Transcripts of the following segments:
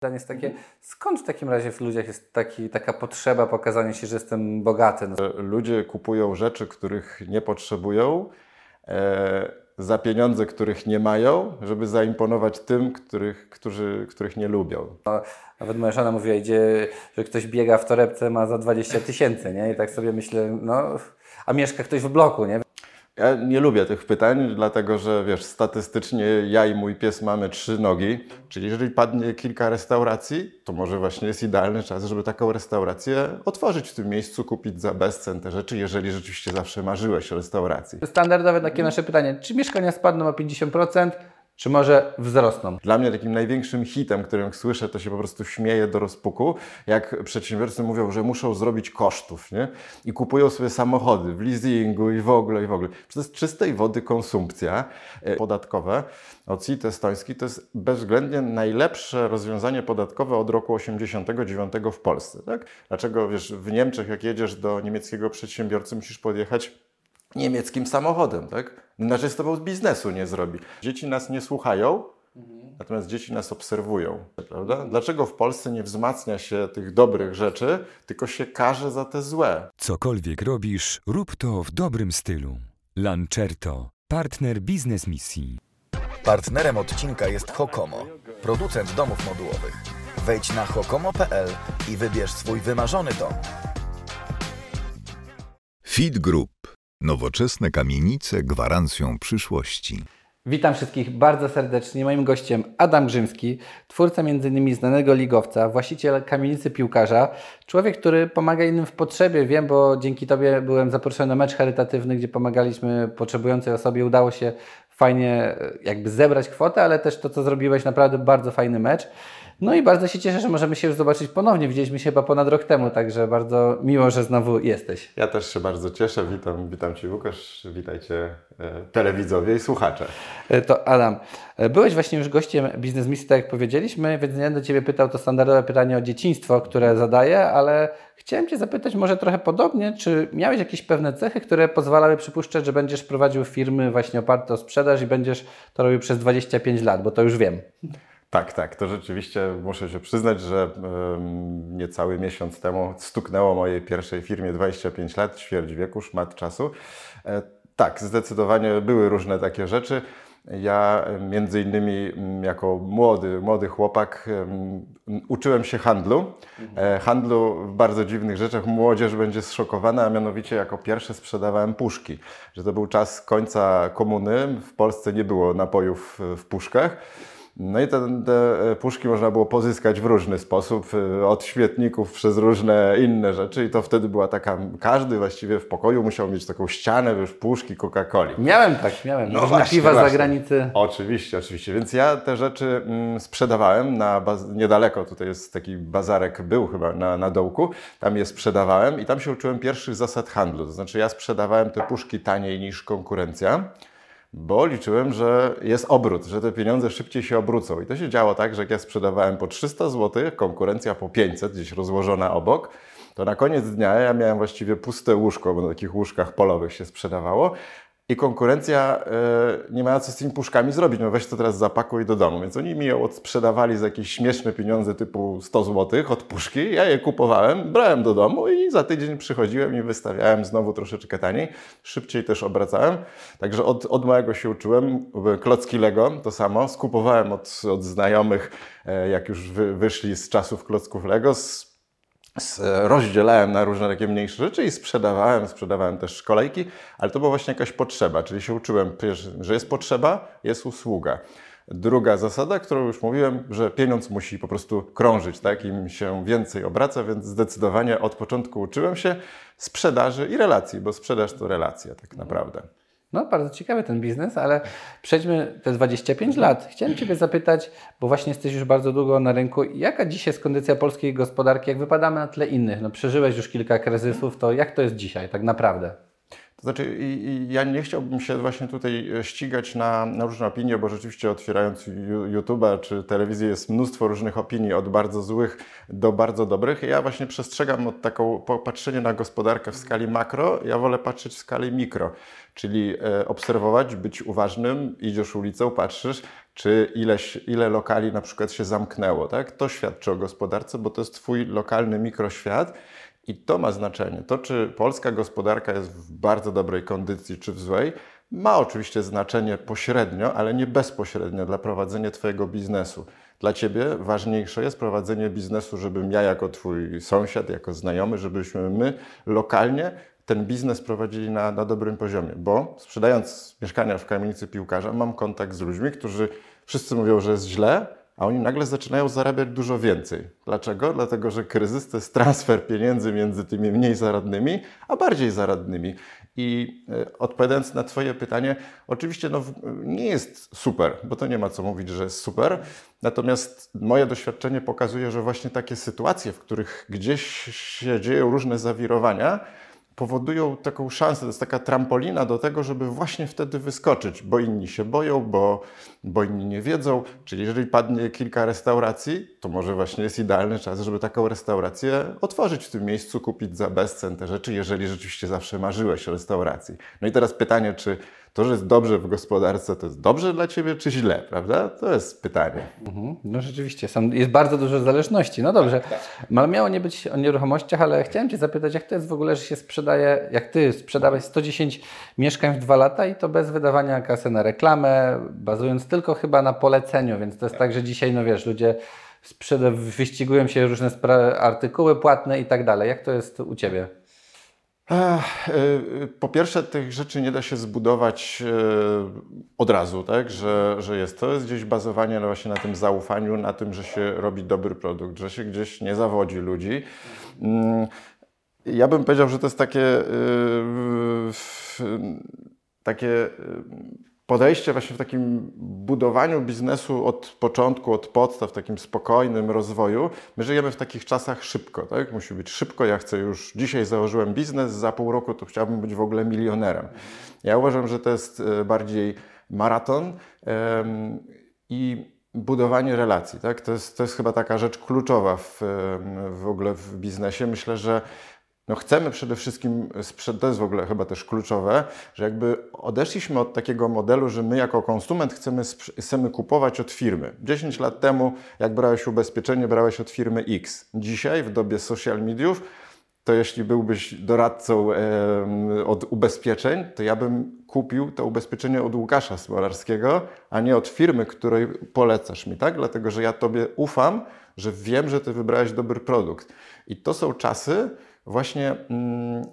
Pytanie jest takie, skąd w takim razie w ludziach jest taki, taka potrzeba pokazania się, że jestem bogaty? No, Ludzie kupują rzeczy, których nie potrzebują, e, za pieniądze, których nie mają, żeby zaimponować tym, których, którzy, których nie lubią. nawet moja żona mówiła, idzie, że ktoś biega w torebce, ma za 20 tysięcy, nie? I tak sobie myślę, no, a mieszka ktoś w bloku, nie? Ja nie lubię tych pytań, dlatego że wiesz, statystycznie ja i mój pies mamy trzy nogi, czyli jeżeli padnie kilka restauracji, to może właśnie jest idealny czas, żeby taką restaurację otworzyć w tym miejscu, kupić za bezcen te rzeczy, jeżeli rzeczywiście zawsze marzyłeś o restauracji. Standardowe takie nasze pytanie, czy mieszkania spadną o 50%, czy może wzrosną? Dla mnie takim największym hitem, którym słyszę, to się po prostu śmieję do rozpuku, jak przedsiębiorcy mówią, że muszą zrobić kosztów, nie? I kupują sobie samochody w leasingu i w ogóle, i w ogóle. To jest czystej wody konsumpcja e, podatkowe. OCIT estoński to jest bezwzględnie najlepsze rozwiązanie podatkowe od roku 89 w Polsce, tak? Dlaczego, wiesz, w Niemczech, jak jedziesz do niemieckiego przedsiębiorcy, musisz podjechać niemieckim samochodem, tak? Inaczej z tobą z biznesu nie zrobi. Dzieci nas nie słuchają, natomiast dzieci nas obserwują, prawda? Dlaczego w Polsce nie wzmacnia się tych dobrych rzeczy, tylko się karze za te złe? Cokolwiek robisz, rób to w dobrym stylu. Lancerto, partner biznes misji. Partnerem odcinka jest Hokomo, producent domów modułowych. Wejdź na hokomo.pl i wybierz swój wymarzony dom. Feed Group. Nowoczesne kamienice gwarancją przyszłości. Witam wszystkich bardzo serdecznie. Moim gościem Adam Grzymski, twórca m.in. znanego ligowca, właściciel kamienicy piłkarza, człowiek, który pomaga innym w potrzebie. Wiem, bo dzięki Tobie byłem zaproszony na mecz charytatywny, gdzie pomagaliśmy potrzebującej osobie. Udało się fajnie e, jakby zebrać kwotę, ale też to, co zrobiłeś, naprawdę bardzo fajny mecz. No i bardzo się cieszę, że możemy się już zobaczyć ponownie. Widzieliśmy się chyba ponad rok temu, także bardzo miło, że znowu jesteś. Ja też się bardzo cieszę. Witam, witam Cię Łukasz, witajcie e, telewidzowie i słuchacze. E, To Adam, e, byłeś właśnie już gościem Biznes Misji, tak jak powiedzieliśmy, więc nie będę Ciebie pytał to standardowe pytanie o dzieciństwo, które zadaję, ale chciałem Cię zapytać może trochę podobnie, czy miałeś jakieś pewne cechy, które pozwalały przypuszczać, że będziesz prowadził firmy właśnie oparte o sprzedaż i będziesz to robił przez 25 lat, bo to już wiem. Tak, tak, to rzeczywiście muszę się przyznać, że um, niecały miesiąc temu stuknęło mojej pierwszej firmie 25 lat, ćwierć wieku, szmat czasu. E, tak, zdecydowanie były różne takie rzeczy. Ja między innymi m, jako młody, młody chłopak em, uczyłem się handlu. E, handlu w bardzo dziwnych rzeczach. Młodzież będzie zszokowana, a mianowicie jako pierwszy sprzedawałem puszki. Że to był czas końca komuny. W Polsce nie było napojów w puszkach. No i te, te puszki można było pozyskać w różny sposób, y, od śmietników przez różne inne rzeczy i to wtedy była taka, każdy właściwie w pokoju musiał mieć taką ścianę, wiesz, puszki Coca-Coli. Miałem tak, miałem. No właśnie, piwa właśnie. zagranicy. Oczywiście, oczywiście. Więc ja te rzeczy mm, sprzedawałem na baz- niedaleko, tutaj jest taki bazarek, był chyba na, na dołku, tam je sprzedawałem i tam się uczyłem pierwszych zasad handlu. To znaczy ja sprzedawałem te puszki taniej niż konkurencja, bo liczyłem, że jest obrót, że te pieniądze szybciej się obrócą. I to się działo tak, że jak ja sprzedawałem po 300 zł, konkurencja po 500, gdzieś rozłożona obok, to na koniec dnia ja miałem właściwie puste łóżko, bo na takich łóżkach polowych się sprzedawało. I konkurencja e, nie miała co z tymi puszkami zrobić. No weź to teraz zapakuj do domu. Więc oni mi ją odsprzedawali za jakieś śmieszne pieniądze typu 100 zł od puszki. Ja je kupowałem, brałem do domu i za tydzień przychodziłem i wystawiałem znowu troszeczkę taniej. Szybciej też obracałem. Także od, od małego się uczyłem. Klocki Lego to samo. Skupowałem od, od znajomych, e, jak już wy, wyszli z czasów klocków Lego. Rozdzielałem na różne takie mniejsze rzeczy i sprzedawałem, sprzedawałem też kolejki, ale to była właśnie jakaś potrzeba, czyli się uczyłem, że jest potrzeba, jest usługa. Druga zasada, którą już mówiłem, że pieniądz musi po prostu krążyć, tak? Im się więcej obraca, więc zdecydowanie od początku uczyłem się sprzedaży i relacji, bo sprzedaż to relacja tak naprawdę. No, bardzo ciekawy ten biznes, ale przejdźmy te 25 lat. Chciałem Ciebie zapytać, bo właśnie jesteś już bardzo długo na rynku, jaka dziś jest kondycja polskiej gospodarki, jak wypadamy na tle innych? No, przeżyłeś już kilka kryzysów, to jak to jest dzisiaj tak naprawdę? To znaczy, i, i ja nie chciałbym się właśnie tutaj e, ścigać na, na różne opinie, bo rzeczywiście otwierając YouTube'a czy telewizję jest mnóstwo różnych opinii, od bardzo złych do bardzo dobrych. Ja właśnie przestrzegam od taką patrzenie na gospodarkę w skali makro, ja wolę patrzeć w skali mikro, czyli e, obserwować, być uważnym, idziesz ulicą, patrzysz, czy ileś, ile lokali na przykład się zamknęło, tak? To świadczy o gospodarce, bo to jest twój lokalny mikroświat. I to ma znaczenie. To, czy polska gospodarka jest w bardzo dobrej kondycji, czy w złej, ma oczywiście znaczenie pośrednio, ale nie bezpośrednio dla prowadzenia Twojego biznesu. Dla Ciebie ważniejsze jest prowadzenie biznesu, żebym ja jako Twój sąsiad, jako znajomy, żebyśmy my lokalnie ten biznes prowadzili na, na dobrym poziomie, bo sprzedając mieszkania w kamienicy piłkarza, mam kontakt z ludźmi, którzy wszyscy mówią, że jest źle, a oni nagle zaczynają zarabiać dużo więcej. Dlaczego? Dlatego, że kryzys to jest transfer pieniędzy między tymi mniej zaradnymi, a bardziej zaradnymi. I e, odpowiadając na Twoje pytanie, oczywiście no, nie jest super, bo to nie ma co mówić, że jest super. Natomiast moje doświadczenie pokazuje, że właśnie takie sytuacje, w których gdzieś się dzieją różne zawirowania, powodują taką szansę, to jest taka trampolina do tego, żeby właśnie wtedy wyskoczyć, bo inni się boją, bo, bo inni nie wiedzą. Czyli jeżeli padnie kilka restauracji, to może właśnie jest idealny czas, żeby taką restaurację otworzyć w tym miejscu, kupić za bezcen te rzeczy, jeżeli rzeczywiście zawsze marzyłeś o restauracji. No i teraz pytanie, czy to, że jest dobrze w gospodarce, to jest dobrze dla Ciebie, czy źle, prawda? To jest pytanie. Mhm. No rzeczywiście, są, jest bardzo dużo zależności. No dobrze, Ma- miało nie być o nieruchomościach, ale chciałem Cię zapytać, jak to jest w ogóle, że się sprzedaje, jak Ty sprzedałeś 110 mieszkań w dwa lata i to bez wydawania kasy na reklamę, bazując tylko chyba na poleceniu, więc to jest tak, że dzisiaj, no wiesz, ludzie wyścigują się różne artykuły płatne i tak dalej. Jak to jest u Ciebie? Y, Po pierwsze, tych rzeczy nie da się zbudować y, od razu, tak? że, że jest. To jest gdzieś bazowanie właśnie na tym zaufaniu, na tym, że się robi dobry produkt, że się gdzieś nie zawodzi ludzi. Mm, Ja bym powiedział, że to jest takie, y, takie podejście właśnie w takim budowaniu biznesu od początku, od podstaw, takim spokojnym rozwoju. My żyjemy w takich czasach szybko, tak? Musi być szybko. Ja chcę już, dzisiaj założyłem biznes, za pół roku to chciałbym być w ogóle milionerem. Ja uważam, że to jest e, bardziej maraton i budowanie relacji, tak? To jest, to jest chyba taka rzecz kluczowa w, w ogóle w biznesie. Myślę, że no chcemy przede wszystkim, to jest w ogóle chyba też kluczowe, że jakby odeszliśmy od takiego modelu, że my jako konsument chcemy, chcemy kupować od firmy. 10 lat temu, jak brałeś ubezpieczenie, brałeś od firmy X. Dzisiaj, w dobie social mediów, to jeśli byłbyś doradcą em, od ubezpieczeń, to ja bym kupił to ubezpieczenie od Łukasza Smolarskiego, a nie od firmy, której polecasz mi, tak? Dlatego, że ja Tobie ufam, że wiem, że Ty wybrałeś dobry produkt. I to są czasy właśnie mm,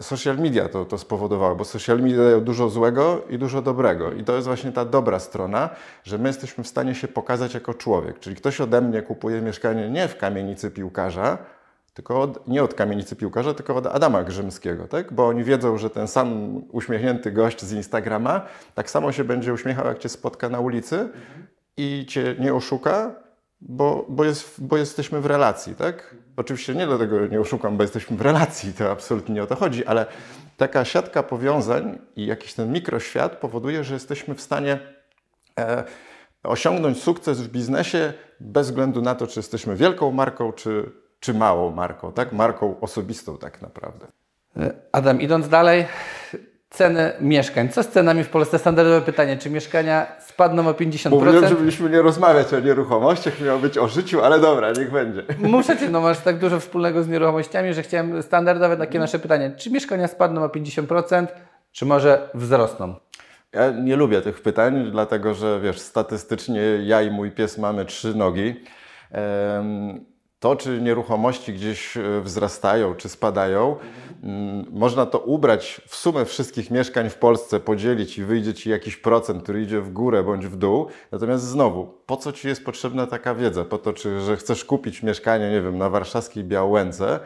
social media to, to spowodowało, bo social media dają dużo złego i dużo dobrego. I to jest właśnie ta dobra strona, że my jesteśmy w stanie się pokazać jako człowiek. Czyli ktoś ode mnie kupuje mieszkanie nie w kamienicy piłkarza, tylko od, nie od kamienicy piłkarza, tylko od Adama Grzymskiego, tak? Bo oni wiedzą, że ten sam uśmiechnięty gość z Instagrama tak samo się będzie uśmiechał, jak cię spotka na ulicy i cię nie oszuka, bo, bo, jest, bo jesteśmy w relacji, tak? Oczywiście nie dlatego nie oszukam, bo jesteśmy w relacji, to absolutnie nie o to chodzi, ale taka siatka powiązań i jakiś ten mikroświat powoduje, że jesteśmy w stanie e, osiągnąć sukces w biznesie bez względu na to, czy jesteśmy wielką marką, czy, czy małą marką, tak? Marką osobistą tak naprawdę. E, Adam, idąc dalej, ceny mieszkań. Co z cenami w Polsce? Standardowe pytanie. Czy mieszkania spadną o 50%? Mówiłem, że mieliśmy nie rozmawiać o nieruchomościach, miało być o życiu, ale dobra, niech będzie. Muszę Cię, no masz tak dużo wspólnego z nieruchomościami, że chciałem standardowe takie nasze pytanie. Czy mieszkania spadną o 50%, czy może wzrosną? Ja nie lubię tych pytań, dlatego że wiesz, statystycznie ja i mój pies mamy trzy nogi. To, czy nieruchomości gdzieś e, wzrastają, czy spadają, mm, można to ubrać w sumę wszystkich mieszkań w Polsce, podzielić i wyjdzie ci jakiś procent, który idzie w górę bądź w dół. Natomiast znowu, po co ci jest potrzebna taka wiedza? Po to, czy, że chcesz kupić mieszkanie, nie wiem, na warszawskiej Białęce,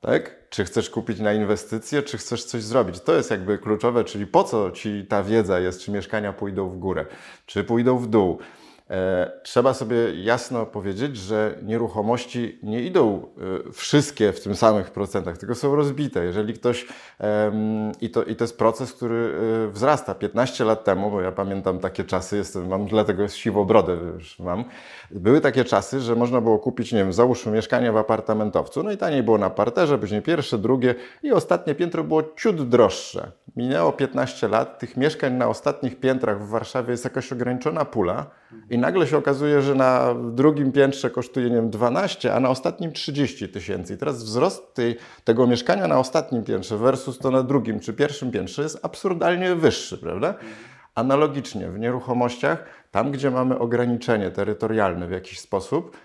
tak? Czy chcesz kupić na inwestycje, czy chcesz coś zrobić? To jest jakby kluczowe, czyli po co ci ta wiedza jest, czy mieszkania pójdą w górę, czy pójdą w dół. E, trzeba sobie jasno powiedzieć, że nieruchomości nie idą e, wszystkie w tym samych procentach, tylko są rozbite. Jeżeli ktoś, i, to, i to jest proces, który e, wzrasta. 15 lat temu, bo ja pamiętam takie czasy, jestem, mam dlatego siwą brodę już mam, były takie czasy, że można było kupić, nie wiem, załóżmy mieszkanie w apartamentowcu, no i taniej było na parterze, później pierwsze, drugie i ostatnie piętro było ciut droższe. Minęło 15 lat, tych mieszkań na ostatnich piętrach w Warszawie jest jakaś ograniczona pula i nagle się okazuje, że na drugim piętrze kosztuje, nie wiem, 12, a na ostatnim 30 tysięcy. I teraz wzrost tej, tego mieszkania na ostatnim piętrze versus to na drugim czy pierwszym piętrze jest absurdalnie wyższy, prawda? Analogicznie w nieruchomościach, tam gdzie mamy ograniczenie terytorialne w jakiś sposób,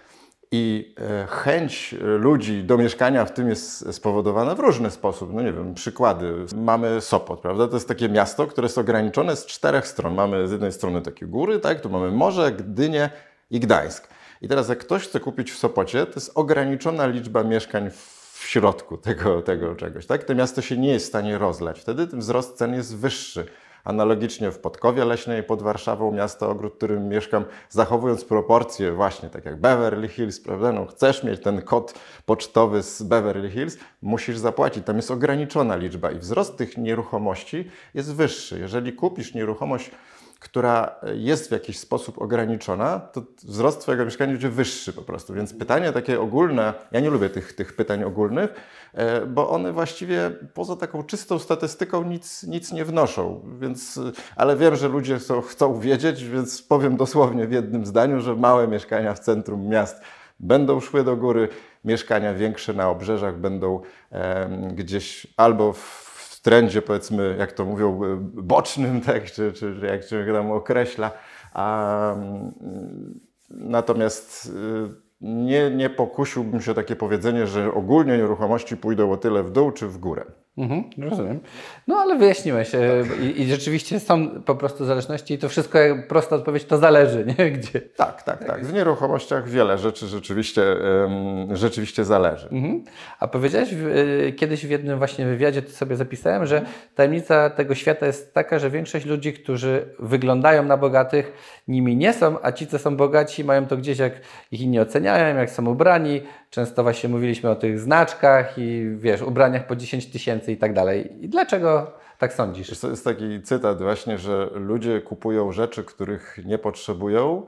i e, chęć ludzi do mieszkania w tym jest spowodowana w różny sposób. No nie wiem, przykłady. Mamy Sopot, prawda? To jest takie miasto, które jest ograniczone z czterech stron. Mamy z jednej strony takie góry, tak? Tu mamy morze, Gdynię i Gdańsk. I teraz jak ktoś chce kupić w Sopocie, to jest ograniczona liczba mieszkań w środku tego, tego czegoś, tak? To miasto się nie jest w stanie rozlać. Wtedy ten wzrost cen jest wyższy. Analogicznie w Podkowie Leśnej pod Warszawą, miasto, ogród, w którym mieszkam, zachowując proporcje właśnie tak jak Beverly Hills, prawda? No, chcesz mieć ten kod pocztowy z Beverly Hills, musisz zapłacić. Tam jest ograniczona liczba i wzrost tych nieruchomości jest wyższy. Jeżeli kupisz nieruchomość która jest w jakiś sposób ograniczona, to wzrost Twojego mieszkania będzie wyższy po prostu. Więc pytanie takie ogólne, ja nie lubię tych, tych pytań ogólnych, e, bo one właściwie poza taką czystą statystyką nic, nic nie wnoszą. Więc, ale wiem, że ludzie chcą, chcą wiedzieć, więc powiem dosłownie w jednym zdaniu, że małe mieszkania w centrum miast będą szły do góry, mieszkania większe na obrzeżach będą e, gdzieś albo w trendzie, powiedzmy, jak to mówią, e, bocznym, tak, czy, czy jak się tam określa. A, mm, natomiast e, nie, nie pokusiłbym się takie powiedzenie, że ogólnie nieruchomości pójdą o tyle w dół czy w górę. Mhm, rozumiem. No ale wyjaśniłeś e, I, i rzeczywiście są po prostu zależności i to wszystko, jak prosta odpowiedź, to zależy, nie? Gdzie? Tak, tak, tak. W nieruchomościach wiele rzeczy rzeczywiście, um, rzeczywiście zależy. Mhm. A powiedziałeś w, y, kiedyś w jednym właśnie wywiadzie, to sobie zapisałem, że tajemnica tego świata jest taka, że większość ludzi, którzy wyglądają na bogatych, nimi nie są, a ci, co są bogaci, mają to gdzieś, jak ich inni oceniają, jak są ubrani. Często właśnie mówiliśmy o tych znaczkach i wiesz, ubraniach po 10 tysięcy i tak dalej. I dlaczego tak sądzisz? To jest taki cytat właśnie, że ludzie kupują rzeczy, których nie potrzebują,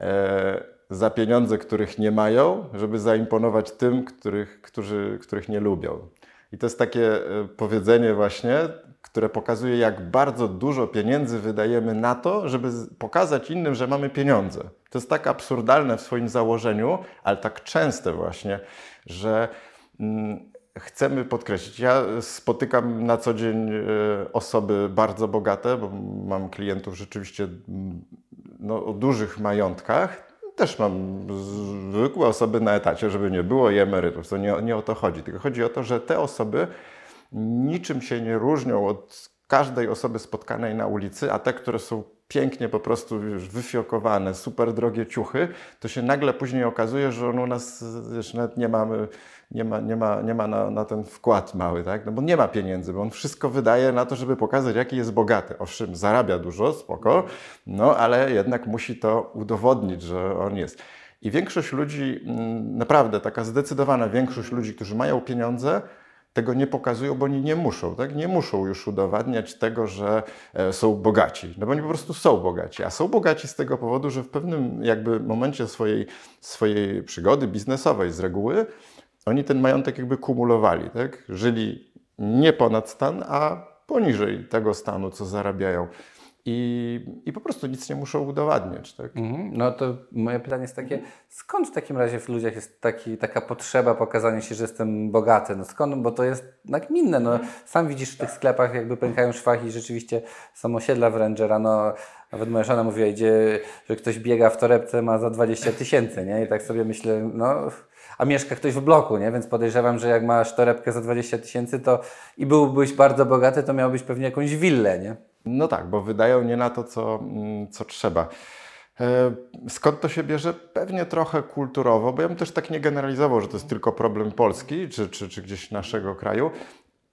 e, za pieniądze, których nie mają, żeby zaimponować tym, których, którzy, których nie lubią. I to jest takie e, powiedzenie właśnie, które pokazuje, jak bardzo dużo pieniędzy wydajemy na to, żeby pokazać innym, że mamy pieniądze. To jest tak absurdalne w swoim założeniu, ale tak częste właśnie, że mm, chcemy podkreślić. Ja spotykam na co dzień e, osoby bardzo bogate, bo mam klientów rzeczywiście no, o dużych majątkach. Też mam zwykłe osoby na etacie, żeby nie było i emerytów. To nie, nie o to chodzi, tylko chodzi o to, że te osoby niczym się nie różnią od każdej osoby spotkanej na ulicy, a te, które są pięknie po prostu już wyfiokowane, super drogie ciuchy, to się nagle później okazuje, że on u nas już nawet nie mamy, nie ma, nie ma, nie ma na, na ten wkład mały, tak? No bo nie ma pieniędzy, bo on wszystko wydaje na to, żeby pokazać, jaki jest bogaty. Owszem, zarabia dużo, spoko, no ale jednak musi to udowodnić, że on jest. I większość ludzi, mm, naprawdę taka zdecydowana większość ludzi, którzy mają pieniądze, tego nie pokazują, bo oni nie muszą, tak? Nie muszą już udowadniać tego, że e, są bogaci, no bo oni po prostu są bogaci, a są bogaci z tego powodu, że w pewnym jakby momencie swojej, swojej przygody biznesowej z reguły oni ten majątek jakby kumulowali, tak? Żyli nie ponad stan, a poniżej tego stanu, co zarabiają i, i po prostu nic nie muszą udowadniać. Tak? Mhm. No to moje pytanie jest takie, skąd w takim razie w ludziach jest taki, taka potrzeba pokazania się, że jestem bogaty? No skąd? Bo to jest nagminne. No, sam widzisz w tych sklepach jakby pękają szwaki, rzeczywiście są osiedla w Rangera, no nawet moja żona mówiła, idzie, że ktoś biega w torebce, ma za 20 tysięcy, nie? I tak sobie myślę, no a mieszka ktoś w bloku, nie? Więc podejrzewam, że jak masz torebkę za 20 tysięcy, to i byłbyś bardzo bogaty, to miałbyś pewnie jakąś willę, nie? No tak, bo wydają nie na to, co, mm, co trzeba. E, skąd to się bierze? Pewnie trochę kulturowo, bo ja bym też tak nie generalizował, że to jest tylko problem Polski czy, czy, czy gdzieś naszego kraju,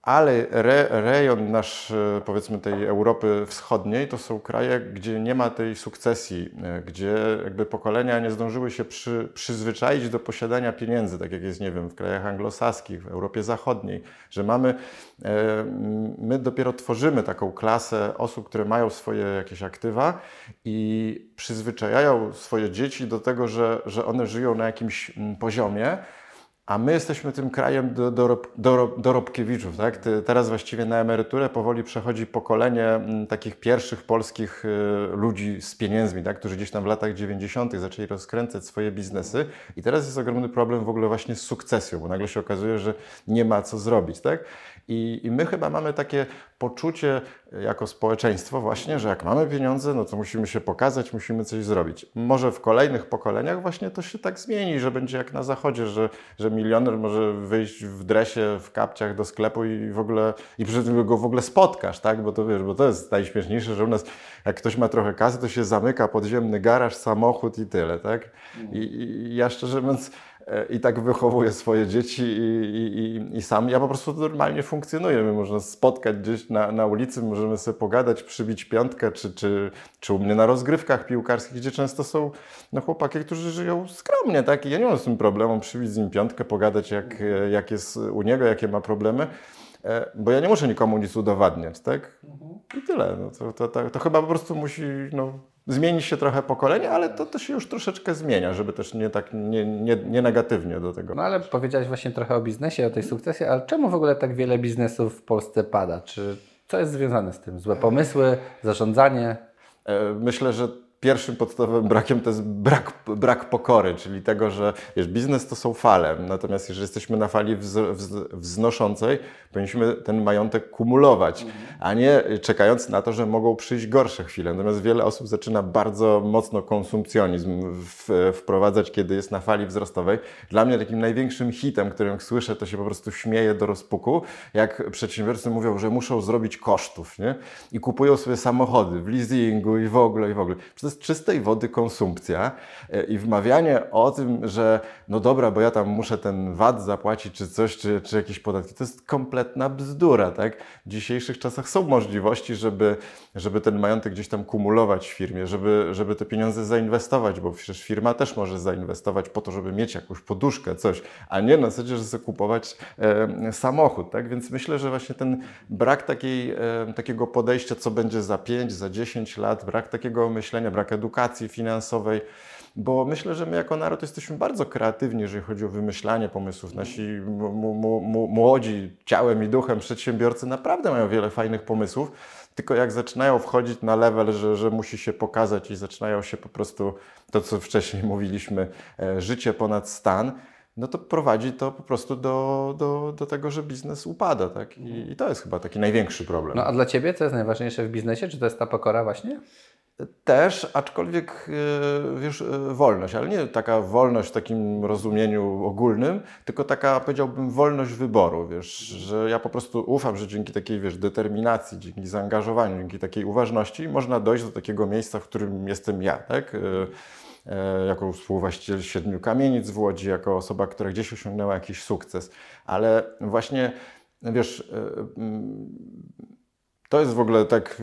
ale re, rejon nasz, e, powiedzmy tej Europy Wschodniej, to są kraje, gdzie nie ma tej sukcesji, e, gdzie jakby pokolenia nie zdążyły się przy, przyzwyczaić do posiadania pieniędzy, tak jak jest, nie wiem, w krajach anglosaskich, w Europie Zachodniej, że mamy, e, my dopiero tworzymy taką klasę osób, które mają swoje jakieś aktywa i przyzwyczajają swoje dzieci do tego, że, że one żyją na jakimś poziomie, a my jesteśmy tym krajem do, dorob, dorob, dorobkiewiczów. Tak? Teraz właściwie na emeryturę powoli przechodzi pokolenie mm, takich pierwszych polskich y, ludzi z pieniędzmi, tak? którzy gdzieś tam w latach 90. zaczęli rozkręcać swoje biznesy. I teraz jest ogromny problem w ogóle właśnie z sukcesją, bo nagle się okazuje, że nie ma co zrobić. Tak? I, I my chyba mamy takie poczucie jako społeczeństwo właśnie, że jak mamy pieniądze, no to musimy się pokazać, musimy coś zrobić. Może w kolejnych pokoleniach właśnie to się tak zmieni, że będzie jak na zachodzie, że, że milioner może wyjść w dresie, w kapciach do sklepu i w ogóle, i przy tym go w ogóle spotkasz, tak? Bo to wiesz, bo to jest najśmieszniejsze, że u nas jak ktoś ma trochę kasy, to się zamyka podziemny garaż, samochód i tyle, tak? I, i ja szczerze mówiąc e, i tak wychowuję swoje dzieci i, i, i, sam. Ja po prostu normalnie funkcjonuję. My można spotkać gdzieś na, na ulicy, możemy sobie pogadać, przybić piątkę, czy, czy, czy u mnie na rozgrywkach piłkarskich, gdzie często są no, chłopaki, którzy żyją skromnie, tak? I ja nie mam z tym problemu przybić z nim piątkę, pogadać jak, jak jest u niego, jakie ma problemy. E, Bo ja nie muszę nikomu nic udowadniać, tak? I tyle. No to, to, to, to chyba po prostu musi no, zmienić się trochę pokolenie, ale to, to się już troszeczkę zmienia, żeby też nie tak nie, nie, nie negatywnie do tego. No ale powiedziałeś właśnie trochę o biznesie, o tej sukcesie, ale czemu w ogóle tak wiele biznesów w Polsce pada? Czy co jest związane z tym? Złe pomysły, zarządzanie? E, Myślę, że pierwszym podstawowym brakiem to jest brak, brak pokory, czyli tego, że wiesz, biznes to są fale, natomiast jeżeli jesteśmy na fali wz, wz, wznoszącej, powinniśmy ten majątek kumulować, a nie czekając na to, że mogą przyjść gorsze chwile. Natomiast wiele osób zaczyna bardzo mocno konsumpcjonizm w, wprowadzać, kiedy jest na fali wzrostowej. Dla mnie takim największym hitem, którym słyszę, to się po prostu śmieje do rozpuku, jak przedsiębiorcy mówią, że muszą zrobić kosztów, nie? I kupują sobie samochody w leasingu i w ogóle, i w ogóle. Przecież jest czystej wody konsumpcja e, i wmawianie o tym, że no dobra, bo ja tam muszę ten VAT zapłacić, czy coś, czy, czy jakieś podatki, to jest kompletna bzdura, tak? W dzisiejszych czasach są możliwości, żeby, żeby ten majątek gdzieś tam kumulować w firmie, żeby, żeby te pieniądze zainwestować, bo przecież firma też może zainwestować po to, żeby mieć jakąś poduszkę, coś, a nie na zasadzie, że sobie kupować e, samochód, tak? Więc myślę, że właśnie ten brak takiej, e, takiego podejścia, co będzie za 5, za 10 lat, brak takiego myślenia, brak edukacji finansowej, bo myślę, że my jako naród jesteśmy bardzo kreatywni, jeżeli chodzi o wymyślanie pomysłów. Nasi młodzi ciałem i duchem przedsiębiorcy naprawdę mają wiele fajnych pomysłów, tylko jak zaczynają wchodzić na level, że, że musi się pokazać i zaczynają się po prostu to, co wcześniej mówiliśmy, e, życie ponad stan, no to prowadzi to po prostu do, do, do tego, że biznes upada. Tak? I, I to jest chyba taki największy problem. No a dla Ciebie co jest najważniejsze w biznesie? Czy to jest ta pokora właśnie? Też, aczkolwiek e, wiesz, e, wolność, ale nie taka wolność w takim rozumieniu ogólnym, tylko taka powiedziałbym wolność wyboru, wiesz, że ja po prostu ufam, że dzięki takiej wiesz, determinacji, dzięki zaangażowaniu, dzięki takiej uważności można dojść do takiego miejsca, w którym jestem ja, tak? E, Jako współwłaściciel siedmiu kamienic w Łodzi, jako osoba, która gdzieś osiągnęła jakiś sukces, ale właśnie wiesz, e, mm, to jest w ogóle tak,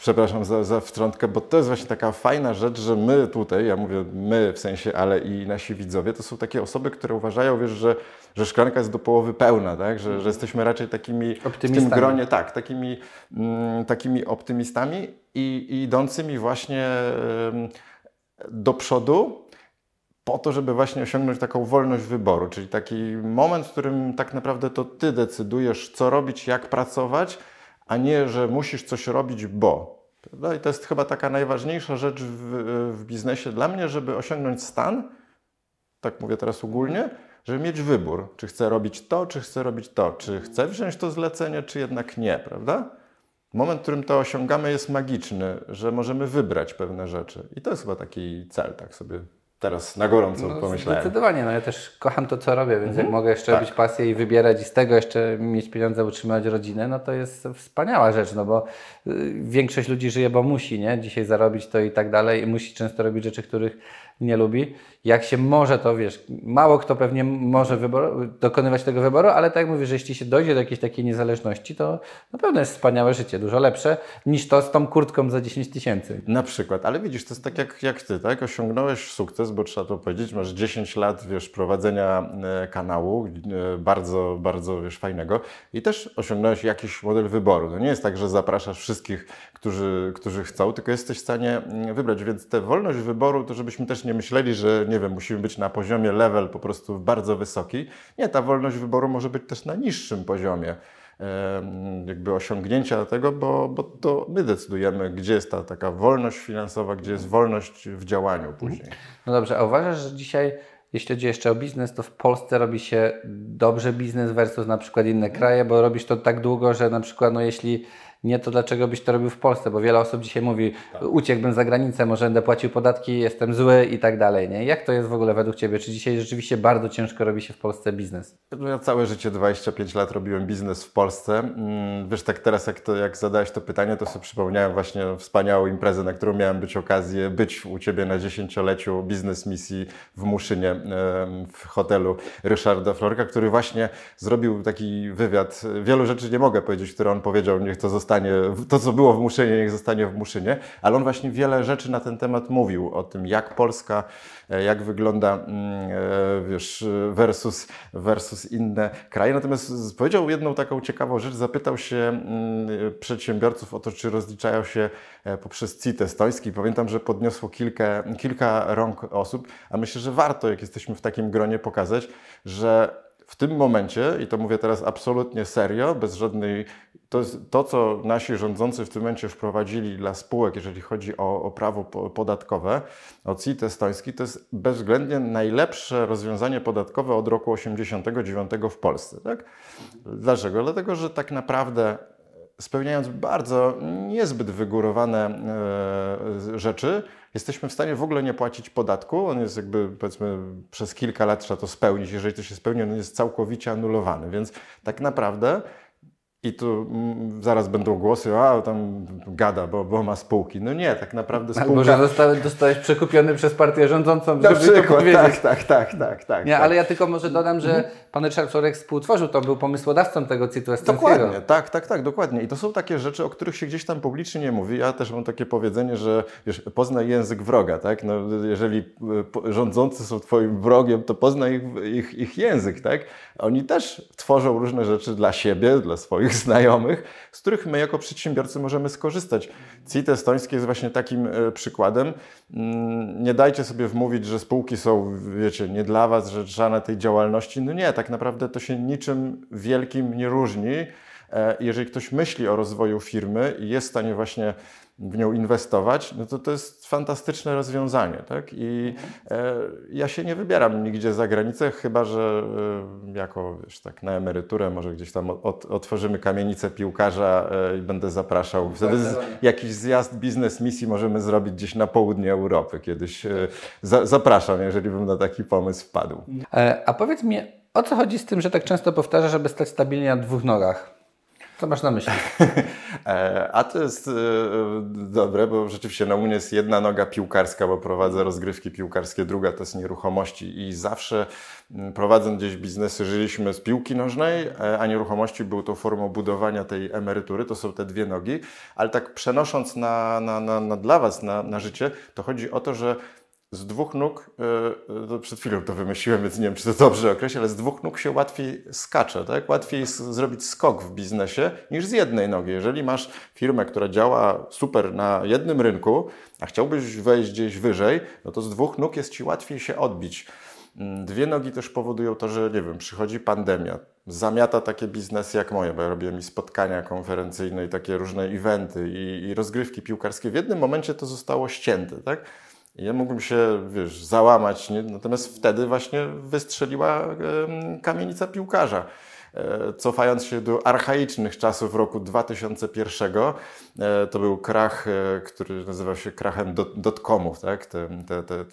przepraszam za, za wtrątkę, bo to jest właśnie taka fajna rzecz, że my tutaj, ja mówię my w sensie, ale i nasi widzowie, to są takie osoby, które uważają, wiesz, że, że szklanka jest do połowy pełna, tak? że, że jesteśmy raczej takimi w tym gronie, tak, takimi, mm, takimi optymistami i, i idącymi właśnie em, do przodu, po to, żeby właśnie osiągnąć taką wolność wyboru, czyli taki moment, w którym tak naprawdę to ty decydujesz, co robić, jak pracować, a nie, że musisz coś robić, bo. Prawda? I to jest chyba taka najważniejsza rzecz w, w biznesie dla mnie, żeby osiągnąć stan, tak mówię teraz ogólnie, żeby mieć wybór, czy chcę robić to, czy chcę robić to, czy chcę wziąć to zlecenie, czy jednak nie, prawda? Moment, w którym to osiągamy, jest magiczny, że możemy wybrać pewne rzeczy. I to jest chyba taki cel, tak sobie teraz na gorąco No, pomyślałem. Zdecydowanie, no ja też kocham to, co robię, więc jak mogę jeszcze Tak. robić pasję i wybierać i z tego jeszcze mieć pieniądze, utrzymać rodzinę, no to jest wspaniała rzecz, no bo y, większość ludzi żyje, bo musi, nie? Dzisiaj zarobić to i tak dalej i musi często robić rzeczy, których nie lubi. Jak się może, to wiesz, mało kto pewnie może wybor, dokonywać tego wyboru, ale tak jak mówisz, że jeśli się dojdzie do jakiejś takiej niezależności, to na pewno jest wspaniałe życie, dużo lepsze niż to z tą kurtką za 10 tysięcy. Na przykład, ale widzisz, to jest tak jak, jak ty, tak? Osiągnąłeś sukces, bo trzeba to powiedzieć, masz 10 lat, wiesz, prowadzenia e, kanału, e, bardzo, bardzo, wiesz, fajnego i też osiągnąłeś jakiś model wyboru. To nie jest tak, że zapraszasz wszystkich, którzy, którzy chcą, tylko jesteś w stanie mm, wybrać, więc tę wolność wyboru, to żebyśmy też nie myśleli, że, nie wiem, musimy być na poziomie level po prostu bardzo wysoki. Nie, ta wolność wyboru może być też na niższym poziomie jakby osiągnięcia tego, bo, bo to my decydujemy, gdzie jest ta taka wolność finansowa, gdzie jest wolność w działaniu później. No dobrze, a uważasz, że dzisiaj, jeśli chodzi jeszcze o biznes, to w Polsce robi się dobrze biznes versus na przykład inne kraje, bo robisz to tak długo, że na przykład, no jeśli nie, to dlaczego byś to robił w Polsce? Bo wiele osób dzisiaj mówi, uciekłbym za granicę, może będę płacił podatki, jestem zły i tak dalej, nie? Jak to jest w ogóle według Ciebie? Czy dzisiaj rzeczywiście bardzo ciężko robi się w Polsce biznes? Ja całe życie, 25 lat robiłem biznes w Polsce. Mm, Wiesz, tak teraz jak, to, jak zadałeś to pytanie, to sobie przypomniałem właśnie wspaniałą imprezę, na którą miałem być okazję być u Ciebie na dziesięcioleciu biznes misji w Muszynie, w hotelu Ryszarda Florka, który właśnie zrobił taki wywiad. Wielu rzeczy nie mogę powiedzieć, które on powiedział, niech to zostanie, to co było w Muszynie, niech zostanie w Muszynie, ale on właśnie wiele rzeczy na ten temat mówił, o tym jak Polska, e, jak wygląda, mm, e, wiesz, versus, versus inne kraje. Natomiast powiedział jedną taką ciekawą rzecz, zapytał się mm, przedsiębiorców o to, czy rozliczają się e, poprzez CIT estoński. Pamiętam, że podniosło kilka, kilka rąk osób, a myślę, że warto, jak jesteśmy w takim gronie, pokazać, że w tym momencie, i to mówię teraz absolutnie serio, bez żadnej. To, jest to, co nasi rządzący w tym momencie wprowadzili dla spółek, jeżeli chodzi o, o prawo po- podatkowe, o CIT estoński, to jest bezwzględnie najlepsze rozwiązanie podatkowe od roku 89 w Polsce. Tak? Dlaczego? Dlatego, że tak naprawdę spełniając bardzo niezbyt wygórowane e, rzeczy, jesteśmy w stanie w ogóle nie płacić podatku. On jest jakby, powiedzmy, przez kilka lat trzeba to spełnić. Jeżeli to się spełni, on jest całkowicie anulowany. Więc tak naprawdę i tu mm, zaraz będą głosy, a tam gada, bo, bo ma spółki. No nie, tak naprawdę spółka... Albo, że zostałeś, zostałeś przekupiony przez partię rządzącą, Na żeby to przykład, powiedzieć. tak, tak, tak, tak, tak. Nie, tak. ale ja tylko może dodam, że pan Ryszard Florek współtworzył to, był pomysłodawcą tego CIT-u. Dokładnie, tak, tak, tak, dokładnie. I to są takie rzeczy, o których się gdzieś tam publicznie nie mówi. Ja też mam takie powiedzenie, że wiesz, poznaj język wroga, tak? No, jeżeli po- rządzący są twoim wrogiem, to poznaj ich, ich, ich język, tak? Oni też tworzą różne rzeczy dla siebie, dla swoich znajomych, z których my jako przedsiębiorcy możemy skorzystać. CIT estoński jest właśnie takim e, przykładem. Mm, Nie dajcie sobie wmówić, że spółki są, wiecie, nie dla was, że żadna tej działalności. No nie, tak naprawdę to się niczym wielkim nie różni. E, Jeżeli ktoś myśli o rozwoju firmy i jest w stanie właśnie w nią inwestować, no to to jest fantastyczne rozwiązanie. Tak? I e, ja się nie wybieram nigdzie za granicę, chyba że e, jako wiesz, tak na emeryturę może gdzieś tam od, otworzymy kamienicę piłkarza e, i będę zapraszał. Wtedy z, jakiś zjazd biznes misji możemy zrobić gdzieś na południe Europy. Kiedyś e, za, zapraszam, jeżeli bym na taki pomysł wpadł. E, A powiedz mi, o co chodzi z tym, że tak często powtarzasz, żeby stać stabilnie na dwóch nogach? Co masz na myśli? E, A to jest e, dobre, bo rzeczywiście no, u mnie jest jedna noga piłkarska, bo prowadzę rozgrywki piłkarskie, druga to jest nieruchomości. I zawsze prowadząc gdzieś biznesy żyliśmy z piłki nożnej, e, a nieruchomości był to formą budowania tej emerytury, to są te dwie nogi, ale tak przenosząc na, na, na, na dla Was, na, na życie, to chodzi o to, że z dwóch nóg, to przed chwilą to wymyśliłem, więc nie wiem, czy to dobrze określę, ale z dwóch nóg się łatwiej skacze, tak? Łatwiej zrobić skok w biznesie niż z jednej nogi. Jeżeli masz firmę, która działa super na jednym rynku, a chciałbyś wejść gdzieś wyżej, no to z dwóch nóg jest Ci łatwiej się odbić. Mm, Dwie nogi też powodują to, że nie wiem, przychodzi pandemia, zamiata takie biznesy jak moje, bo ja robiłem i spotkania konferencyjne, i takie różne eventy, i, i rozgrywki piłkarskie. W jednym momencie to zostało ścięte, tak? Ja mógłbym się, wiesz, załamać, nie? natomiast wtedy właśnie wystrzeliła kamienica piłkarza. E, Cofając się do archaicznych czasów roku 2001, e, to był krach, e, który nazywał się krachem dot- dotcomów, tak? Te, te, te,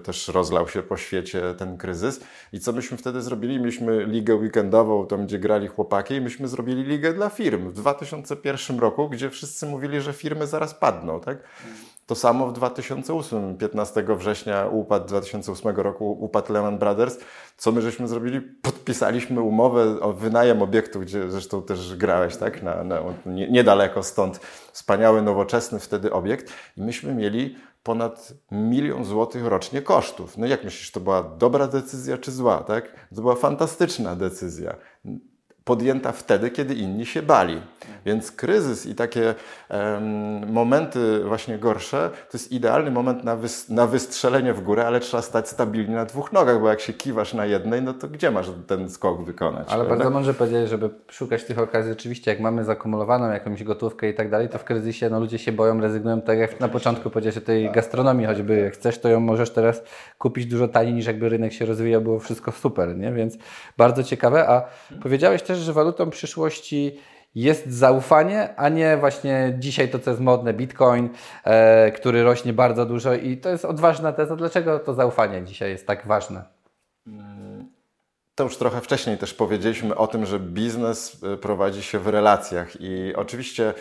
też rozlał się po świecie ten kryzys. I co myśmy wtedy zrobili? Mieliśmy ligę weekendową, tam gdzie grali chłopaki i myśmy zrobili ligę dla firm w 2001 roku, gdzie wszyscy mówili, że firmy zaraz padną, tak? To samo w 2008, 15 września upadł 2008 roku upadł Lehman Brothers. Co my żeśmy zrobili? Podpisaliśmy umowę o wynajem obiektu, gdzie zresztą też grałeś, tak? Na, na, nie, niedaleko stąd. Wspaniały, nowoczesny wtedy obiekt. I myśmy mieli ponad milion złotych rocznie kosztów. No jak myślisz, to była dobra decyzja czy zła, tak? To była fantastyczna decyzja podjęta wtedy, kiedy inni się bali. Więc kryzys i takie em, momenty właśnie gorsze to jest idealny moment na, wys na wystrzelenie w górę, ale trzeba stać stabilnie na dwóch nogach, bo jak się kiwasz na jednej, no to gdzie masz ten skok wykonać? Ale prawda? bardzo mądrze powiedzieć, żeby szukać tych okazji. Oczywiście, jak mamy zakumulowaną jakąś gotówkę i tak dalej, to w kryzysie no, ludzie się boją, rezygnują. Tak jak na początku powiedziałeś o tej gastronomii, choćby jak chcesz, to ją możesz teraz kupić dużo taniej niż jakby rynek się rozwijał, było wszystko super, nie? Więc bardzo ciekawe. A powiedziałeś też, że walutą przyszłości jest zaufanie, a nie właśnie dzisiaj to, co jest modne, bitcoin, e, który rośnie bardzo dużo i to jest odważna teza. Dlaczego to zaufanie dzisiaj jest tak ważne? To już trochę wcześniej też powiedzieliśmy o tym, że biznes y, prowadzi się w relacjach i oczywiście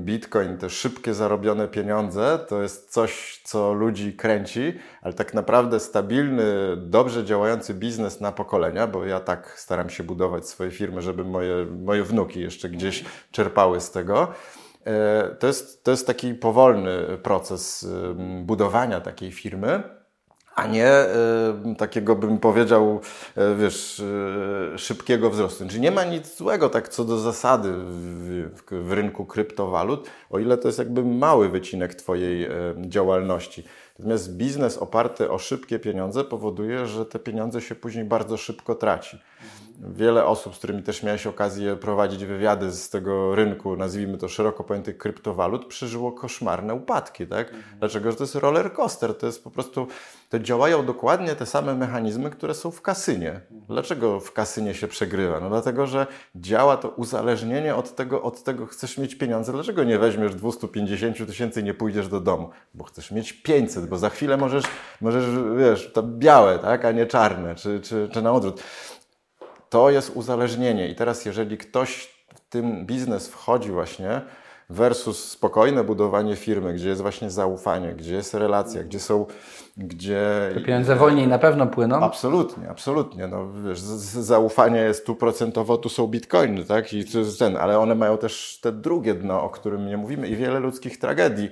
Bitcoin, te szybkie zarobione pieniądze, to jest coś, co ludzi kręci, ale tak naprawdę stabilny, dobrze działający biznes na pokolenia, bo ja tak staram się budować swoje firmy, żeby moje, moje wnuki jeszcze gdzieś czerpały z tego. e, To jest, to jest taki powolny proces budowania takiej firmy a nie y, takiego, bym powiedział, y, wiesz, y, szybkiego wzrostu. Czyli nie ma nic złego tak co do zasady w, w, w rynku kryptowalut, o ile to jest jakby mały wycinek Twojej y, działalności. Natomiast biznes oparty o szybkie pieniądze powoduje, że te pieniądze się później bardzo szybko traci. Wiele osób, z którymi też miałeś okazję prowadzić wywiady z tego rynku, nazwijmy to szeroko pojętych kryptowalut, przeżyło koszmarne upadki. Tak? Dlaczego? Że to jest roller coaster, to jest po prostu, to działają dokładnie te same mechanizmy, które są w kasynie. Dlaczego w kasynie się przegrywa? No dlatego, że działa to uzależnienie od tego, od tego chcesz mieć pieniądze. Dlaczego nie weźmiesz 250 tysięcy i nie pójdziesz do domu? Bo chcesz mieć 500, bo za chwilę możesz, możesz wiesz, to białe, tak? a nie czarne, czy, czy, czy na odwrót. To jest uzależnienie. I teraz, jeżeli ktoś w tym biznes wchodzi właśnie versus spokojne budowanie firmy, gdzie jest właśnie zaufanie, gdzie jest relacja, gdzie są, gdzie... Te pieniądze wolniej na pewno płyną. Absolutnie, absolutnie. No, wiesz, zaufanie jest tu procentowo, tu są bitcoiny, tak? I to jest ten, ale one mają też te drugie dno, o którym nie mówimy i wiele ludzkich tragedii,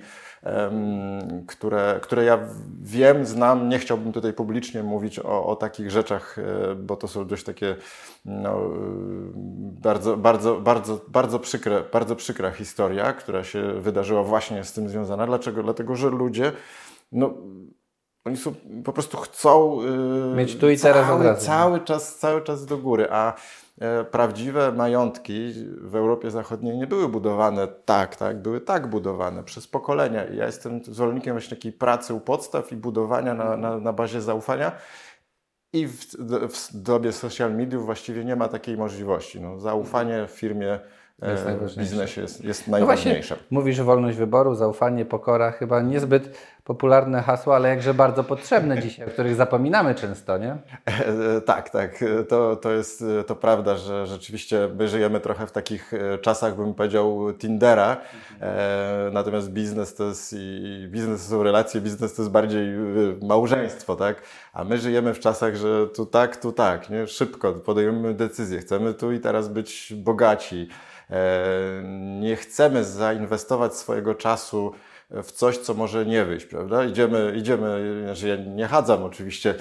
które, które ja wiem, znam. Nie chciałbym tutaj publicznie mówić o, o takich rzeczach, e, bo to są dość takie no, y, bardzo, bardzo, bardzo, bardzo, przykre, bardzo przykra historia, która się wydarzyła właśnie z tym związana. Dlaczego? Dlatego, że ludzie no, oni są, po prostu chcą yy, Mieć tu i teraz cały, cały czas, cały czas do góry, a e, prawdziwe majątki w Europie Zachodniej nie były budowane tak, tak, były tak budowane przez pokolenia. I ja jestem zwolennikiem właśnie takiej pracy u podstaw i budowania na, na, na bazie zaufania. I w, w dobie social mediów właściwie nie ma takiej możliwości. No, zaufanie w firmie, jest e, najważniejsze. biznesie jest, jest No właśnie, najważniejsze. mówisz wolność wyboru, zaufanie, pokora, chyba niezbyt popularne hasła, ale jakże bardzo potrzebne dzisiaj, o których zapominamy często, nie? E, Tak, tak. E, To, to jest e, to prawda, że rzeczywiście my żyjemy trochę w takich e, czasach, bym powiedział, Tindera. E, natomiast biznes to jest i biznes to są relacje, biznes to jest bardziej e, małżeństwo, tak? A my żyjemy w czasach, że tu tak, tu tak, nie? Szybko podejmujemy decyzje. Chcemy tu i teraz być bogaci. Nie chcemy zainwestować swojego czasu w coś, co może nie wyjść, prawda? Idziemy, idziemy, znaczy ja nie chadzam oczywiście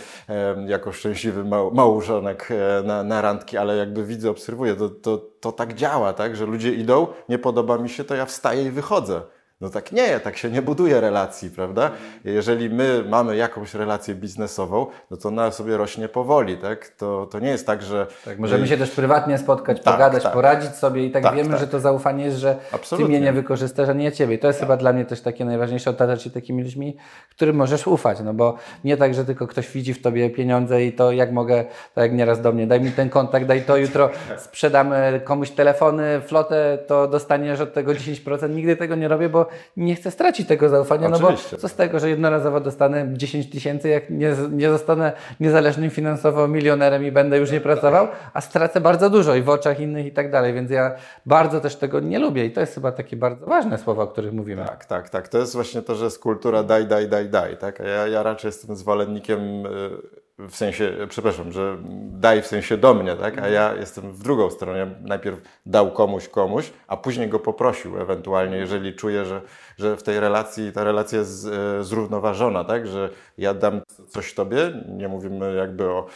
jako szczęśliwy mał, małżonek e, na, na randki, ale jakby widzę, obserwuję, to, to, to tak działa, tak? Że ludzie idą, nie podoba mi się, to ja wstaję i wychodzę. No tak nie, tak się nie buduje relacji, prawda? Jeżeli my mamy jakąś relację biznesową, no to ona sobie rośnie powoli, tak? To, to nie jest tak, że... Tak, możemy się też prywatnie spotkać, Tak, pogadać, tak. poradzić sobie i tak, Tak, wiemy, tak. że to zaufanie jest, że ty Absolutnie. mnie nie wykorzystasz, a nie ja ciebie. I to jest chyba dla mnie też takie najważniejsze, otaczać się takimi ludźmi, którym możesz ufać, no bo nie tak, że tylko ktoś widzi w tobie pieniądze i to jak mogę, tak jak nieraz do mnie, daj mi ten kontakt, daj to, jutro sprzedamy komuś telefony, flotę, to dostaniesz od tego 10%. Nigdy tego nie robię, bo bo nie chcę stracić tego zaufania, no Oczywiście. bo co z tego, że jednorazowo dostanę 10 tysięcy, jak nie, nie zostanę niezależnym finansowo milionerem i będę już nie pracował, a stracę bardzo dużo i w oczach innych i tak dalej, więc ja bardzo też tego nie lubię i to jest chyba takie bardzo ważne słowa, o których mówimy. Tak, tak, tak. To jest właśnie to, że jest kultura daj, daj, daj, daj. Tak? A ja, ja raczej jestem zwolennikiem y, w sensie, przepraszam, że daj w sensie do mnie, tak? a ja jestem w drugą stronę. Najpierw dał komuś komuś, a później go poprosił ewentualnie, jeżeli czuję, że, że w tej relacji ta relacja jest e, zrównoważona, tak? że ja dam coś tobie, nie mówimy jakby o,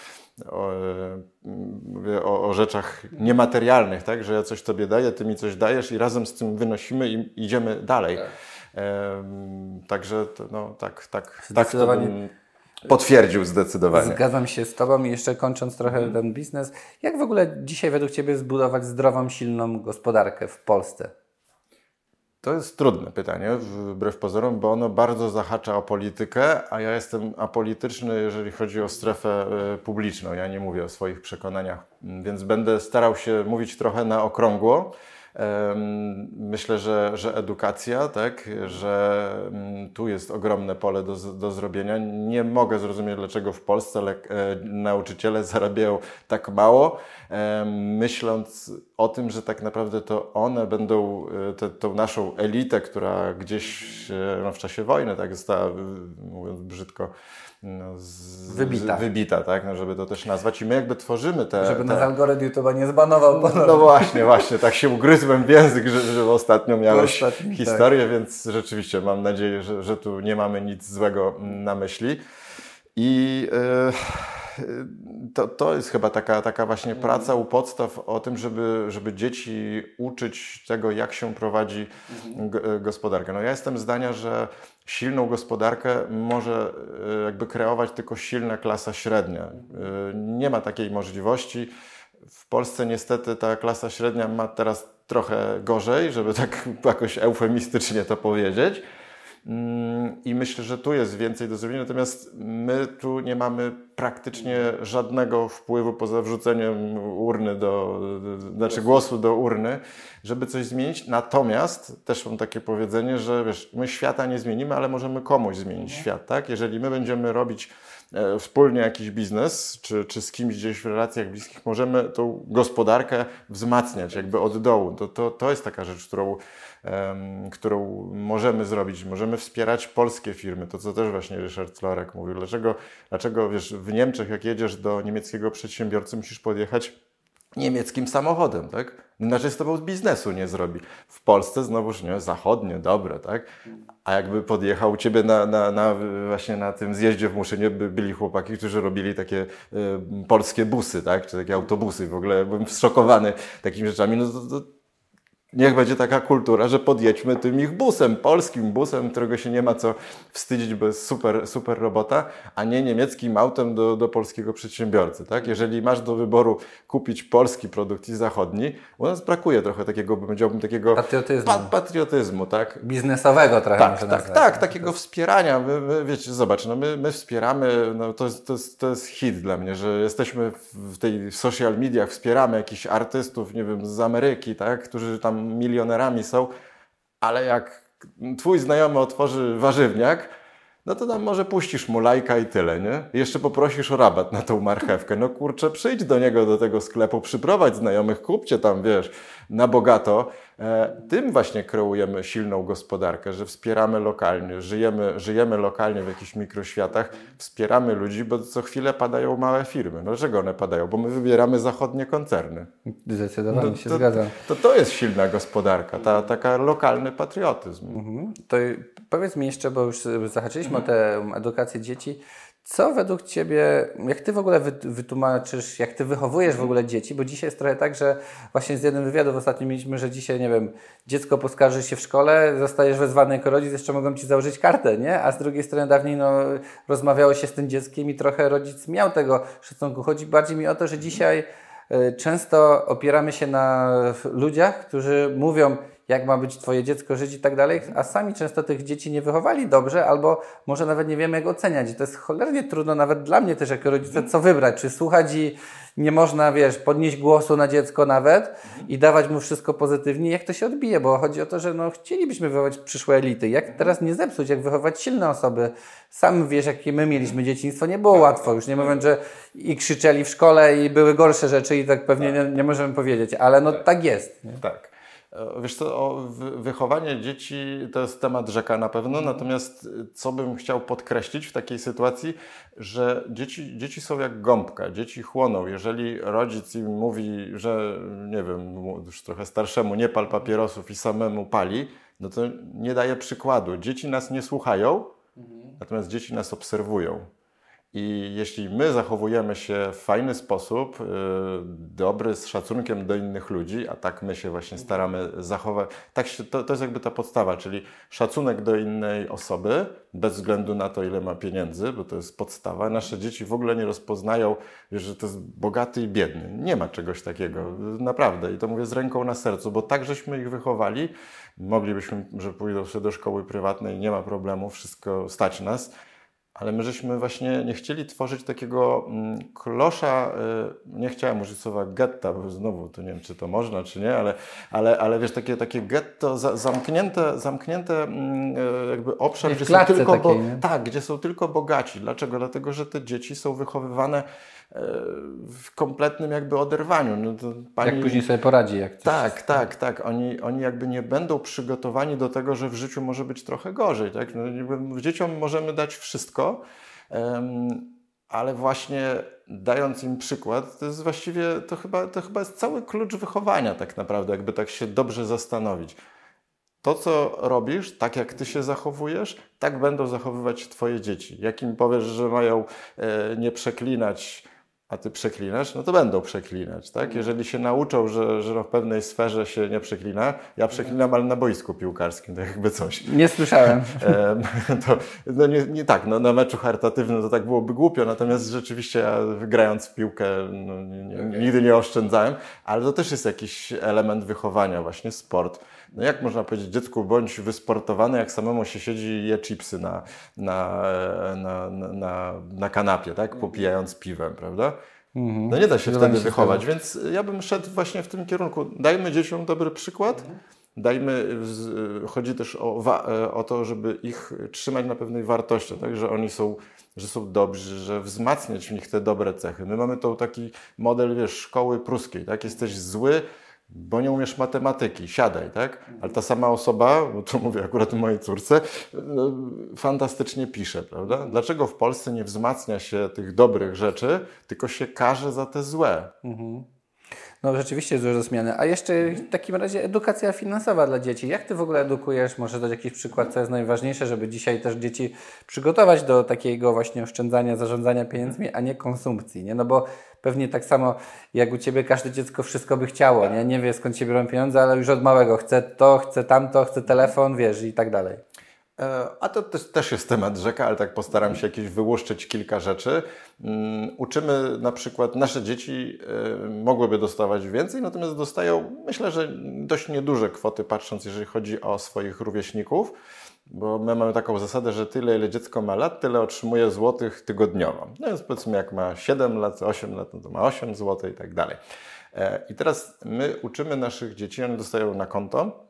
o, e, o, o rzeczach niematerialnych, tak? że ja coś tobie daję, ty mi coś dajesz i razem z tym wynosimy i idziemy dalej. Em, Także to, no, tak, tak, tak to Zdecydowanie. Potwierdził zdecydowanie. Zgadzam się z Tobą i jeszcze kończąc trochę ten biznes, jak w ogóle dzisiaj według Ciebie zbudować zdrową, silną gospodarkę w Polsce? To jest trudne pytanie, wbrew pozorom, bo ono bardzo zahacza o politykę, a ja jestem apolityczny, jeżeli chodzi o strefę e, publiczną. Ja nie mówię o swoich przekonaniach, więc będę starał się mówić trochę na okrągło. Myślę, że, że edukacja, tak, że mm, tu jest ogromne pole do, do zrobienia. Nie mogę zrozumieć, dlaczego w Polsce le, e, nauczyciele zarabiają tak mało, myśląc o tym, że tak naprawdę to one będą e, te, tą naszą elitę, która gdzieś no, w czasie wojny tak została, mówiąc brzydko, no, z, Wybita. Z, wybita, tak, no, żeby to też nazwać. I my jakby tworzymy te... Żeby te, nas algorytm YouTube'a nie zbanował. no, no właśnie, właśnie, tak się ugryzłem w język, że, że ostatnio miałeś Ostatni, tak. historię, więc rzeczywiście mam nadzieję, że, że tu nie mamy nic złego na myśli. I e, to, to jest chyba taka, taka właśnie praca u podstaw o tym, żeby, żeby dzieci uczyć tego, jak się prowadzi g- gospodarkę. No ja jestem zdania, że silną gospodarkę może e, jakby kreować tylko silna klasa średnia. Nie ma takiej możliwości. W Polsce niestety ta klasa średnia ma teraz trochę gorzej, żeby tak jakoś eufemistycznie to powiedzieć. Mm, I myślę, że tu jest więcej do zrobienia, natomiast my tu nie mamy praktycznie żadnego wpływu poza wrzuceniem urny do, znaczy głosu do urny, żeby coś zmienić. Natomiast też mam takie powiedzenie, że wiesz, my świata nie zmienimy, ale możemy komuś zmienić świat, tak? Jeżeli my będziemy robić wspólnie jakiś biznes, czy, czy z kimś gdzieś w relacjach bliskich, możemy tą gospodarkę wzmacniać jakby od dołu. To, to, to jest taka rzecz, którą, em, którą możemy zrobić. Możemy wspierać polskie firmy, to co też właśnie Ryszard Lorek mówił. Dlaczego, dlaczego wiesz, w Niemczech jak jedziesz do niemieckiego przedsiębiorcy, musisz podjechać niemieckim samochodem, tak? Inaczej z tobą biznesu nie zrobi. W Polsce znowuż nie, zachodnie, dobre, tak? A jakby podjechał u ciebie na, na, na, właśnie na tym zjeździe w Muszynie, by byli chłopaki, którzy robili takie y, polskie busy, tak? Czy takie autobusy. W ogóle byłem zszokowany takimi rzeczami. No to, to niech będzie taka kultura, że podjedźmy tym ich busem, polskim busem, którego się nie ma co wstydzić, bo jest super, super robota, a nie niemieckim autem do, do polskiego przedsiębiorcy. Tak? Jeżeli masz do wyboru kupić polski produkt i zachodni, u nas brakuje trochę takiego, powiedziałbym, takiego Patriotyzmu. Pa, patriotyzmu, tak? Biznesowego trochę Tak, tak, nazwać. tak, takiego wspierania. My, my, wiecie, zobacz, no my, my wspieramy, no to, jest, to, jest, to jest hit dla mnie, że jesteśmy w tej social mediach, wspieramy jakichś artystów, nie wiem, z Ameryki, tak, którzy tam milionerami są, ale jak twój znajomy otworzy warzywniak, no to tam może puścisz mu lajka i tyle, nie? Jeszcze poprosisz o rabat na tą marchewkę. No kurczę, przyjdź do niego, do tego sklepu, przyprowadź znajomych, kupcie tam, wiesz, na bogato. E, tym właśnie kreujemy silną gospodarkę, że wspieramy lokalnie, żyjemy, żyjemy lokalnie w jakichś mikroświatach, wspieramy ludzi, bo co chwilę padają małe firmy. No dlaczego one padają? Bo my wybieramy zachodnie koncerny. Zdecydowanie się to, zgadzam. To, to jest silna gospodarka, ta, taka lokalny patriotyzm. Mhm. To powiedz mi jeszcze, bo już zahaczyliśmy o tę edukację dzieci. Co według Ciebie, jak Ty w ogóle wy- wytłumaczysz, jak Ty wychowujesz w ogóle dzieci? Bo dzisiaj jest trochę tak, że właśnie z jednym wywiadów ostatnio mieliśmy, że dzisiaj, nie wiem, dziecko poskarży się w szkole, zostajesz wezwany jako rodzic, jeszcze mogą Ci założyć kartę, nie? A z drugiej strony dawniej no, rozmawiało się z tym dzieckiem i trochę rodzic miał tego szacunku. Chodzi bardziej mi o to, że dzisiaj y, często opieramy się na ludziach, którzy mówią, jak ma być twoje dziecko żyć i tak dalej, a sami często tych dzieci nie wychowali dobrze, albo może nawet nie wiemy jak oceniać. I to jest cholernie trudno nawet dla mnie też jako rodzica, co wybrać, czy słuchać i nie można, wiesz, podnieść głosu na dziecko nawet i dawać mu wszystko pozytywnie, jak to się odbije, bo chodzi o to, że no, chcielibyśmy wychować przyszłe elity. Jak teraz nie zepsuć, jak wychować silne osoby. Sam wiesz, jakie my mieliśmy dzieciństwo, nie było łatwo. Już nie mówiąc, że i krzyczeli w szkole i były gorsze rzeczy i tak pewnie nie, nie możemy powiedzieć, ale no tak jest. Nie? Tak. E, Wiesz co, wychowanie dzieci to jest temat rzeka na pewno, natomiast y, co bym chciał podkreślić w takiej sytuacji, że dzieci, dzieci są jak gąbka, dzieci chłoną. Jeżeli rodzic im mówi, że nie wiem, już trochę starszemu nie pal papierosów i samemu pali, no to nie daje przykładu. Dzieci nas nie słuchają, natomiast dzieci nas obserwują. I jeśli my zachowujemy się w fajny sposób, yy, dobry, z szacunkiem do innych ludzi, a tak my się właśnie staramy zachować, tak się, to, to jest jakby ta podstawa, czyli szacunek do innej osoby, bez względu na to, ile ma pieniędzy, bo to jest podstawa. Nasze dzieci w ogóle nie rozpoznają, że to jest bogaty i biedny. Nie ma czegoś takiego, naprawdę. I to mówię z ręką na sercu, bo tak żeśmy ich wychowali. Moglibyśmy, że pójdą sobie do szkoły prywatnej, nie ma problemu, wszystko stać nas. Ale my żeśmy właśnie nie chcieli tworzyć takiego mm, klosza, y, nie chciałem użyć słowa getta, bo znowu to nie wiem, czy to można, czy nie, ale, ale, ale wiesz, takie, takie getto za, zamknięte, zamknięte mm, y, jakby obszar, gdzie są tylko, bo, takiej, nie? tak, gdzie są tylko bogaci. Dlaczego? Dlatego, że te dzieci są wychowywane w kompletnym jakby oderwaniu. No pani... Jak później sobie poradzi, jak coś Tak, tak, tak. Oni, oni jakby nie będą przygotowani do tego, że w życiu może być trochę gorzej. Tak? No, dzieciom możemy dać wszystko, ale właśnie dając im przykład, to jest właściwie, to chyba, to chyba jest cały klucz wychowania tak naprawdę, jakby tak się dobrze zastanowić. To, co robisz, tak jak ty się zachowujesz, tak będą zachowywać twoje dzieci. Jak im powiesz, że mają e, nie przeklinać, a ty przeklinasz, no to będą przeklinać, tak? Jeżeli się nauczą, że, że no w pewnej sferze się nie przeklina, ja przeklinam, ale na boisku piłkarskim, to jakby coś. Nie słyszałem. Em, to, no nie, nie tak, no, na meczu charytatywnym to tak byłoby głupio, natomiast rzeczywiście ja grając w piłkę no, nie, nie, nigdy nie oszczędzałem, ale to też jest jakiś element wychowania, właśnie sport. No jak można powiedzieć dziecku, bądź wysportowany, jak samemu się siedzi i je chipsy na, na, na, na, na, na kanapie, tak? Popijając piwem, prawda? No nie da się wtedy się wychować, więc ja bym szedł właśnie w tym kierunku. Dajmy dzieciom dobry przykład. Dajmy, z- chodzi też o, e, o to, żeby ich trzymać na pewnej wartości, tak? że oni są, że są dobrzy, że wzmacniać w nich te dobre cechy. My mamy tu taki model, wiesz, szkoły pruskiej, tak? Jesteś zły, bo nie umiesz matematyki, siadaj, tak? Ale ta sama osoba, bo to mówię akurat mojej córce, no, fantastycznie pisze, prawda? Dlaczego w Polsce nie wzmacnia się tych dobrych rzeczy, tylko się karze za te złe? No rzeczywiście dużo zmiany. A jeszcze w takim razie edukacja finansowa dla dzieci. Jak Ty w ogóle edukujesz? Może dać jakiś przykład, co jest najważniejsze, żeby dzisiaj też dzieci przygotować do takiego właśnie oszczędzania, zarządzania pieniędzmi, a nie konsumpcji, nie? No bo pewnie tak samo jak u Ciebie każde dziecko wszystko by chciało, nie? Nie wie skąd się biorą pieniądze, ale już od małego chce to, chce tamto, chce telefon, wiesz i tak dalej. E, A to też, jest temat rzeka, ale tak postaram się jakieś wyłuszczyć kilka rzeczy. Mm, Uczymy na przykład, nasze dzieci e, mogłyby dostawać więcej, natomiast dostają, myślę, że dość nieduże kwoty, patrząc, jeżeli chodzi o swoich rówieśników, bo my mamy taką zasadę, że tyle, ile dziecko ma lat, tyle otrzymuje złotych tygodniowo. No więc powiedzmy, jak ma 7 lat, 8 lat, no to ma 8 zł i tak dalej. E, I teraz my uczymy naszych dzieci, one dostają na konto,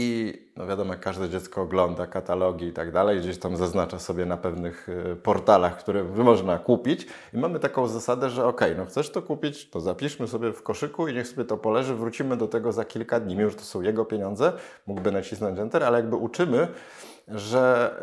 i no wiadomo, jak każde dziecko ogląda katalogi i tak dalej, gdzieś tam zaznacza sobie na pewnych y, portalach, które można kupić. I mamy taką zasadę, że ok, no chcesz to kupić, to zapiszmy sobie w koszyku i niech sobie to poleży, wrócimy do tego za kilka dni. Mimo, że to są jego pieniądze, mógłby nacisnąć Enter, ale jakby uczymy, że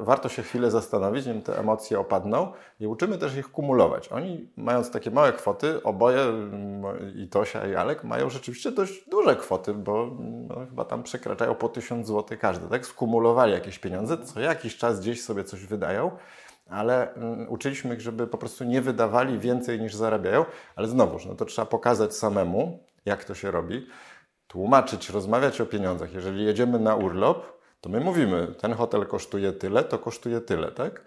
e, warto się chwilę zastanowić, nim te emocje opadną i uczymy też ich kumulować. Oni mając takie małe kwoty, oboje mm, i Tosia i Alek mają rzeczywiście dość duże kwoty, bo mm, no, chyba tam przekraczają po 1000 zł każdy, tak? Skumulowali jakieś pieniądze, co jakiś czas gdzieś sobie coś wydają, ale mm, uczyliśmy ich, żeby po prostu nie wydawali więcej niż zarabiają, ale znowuż, no to trzeba pokazać samemu, jak to się robi, tłumaczyć, rozmawiać o pieniądzach. Jeżeli jedziemy na urlop, to my mówimy, ten hotel kosztuje tyle, to kosztuje tyle, tak?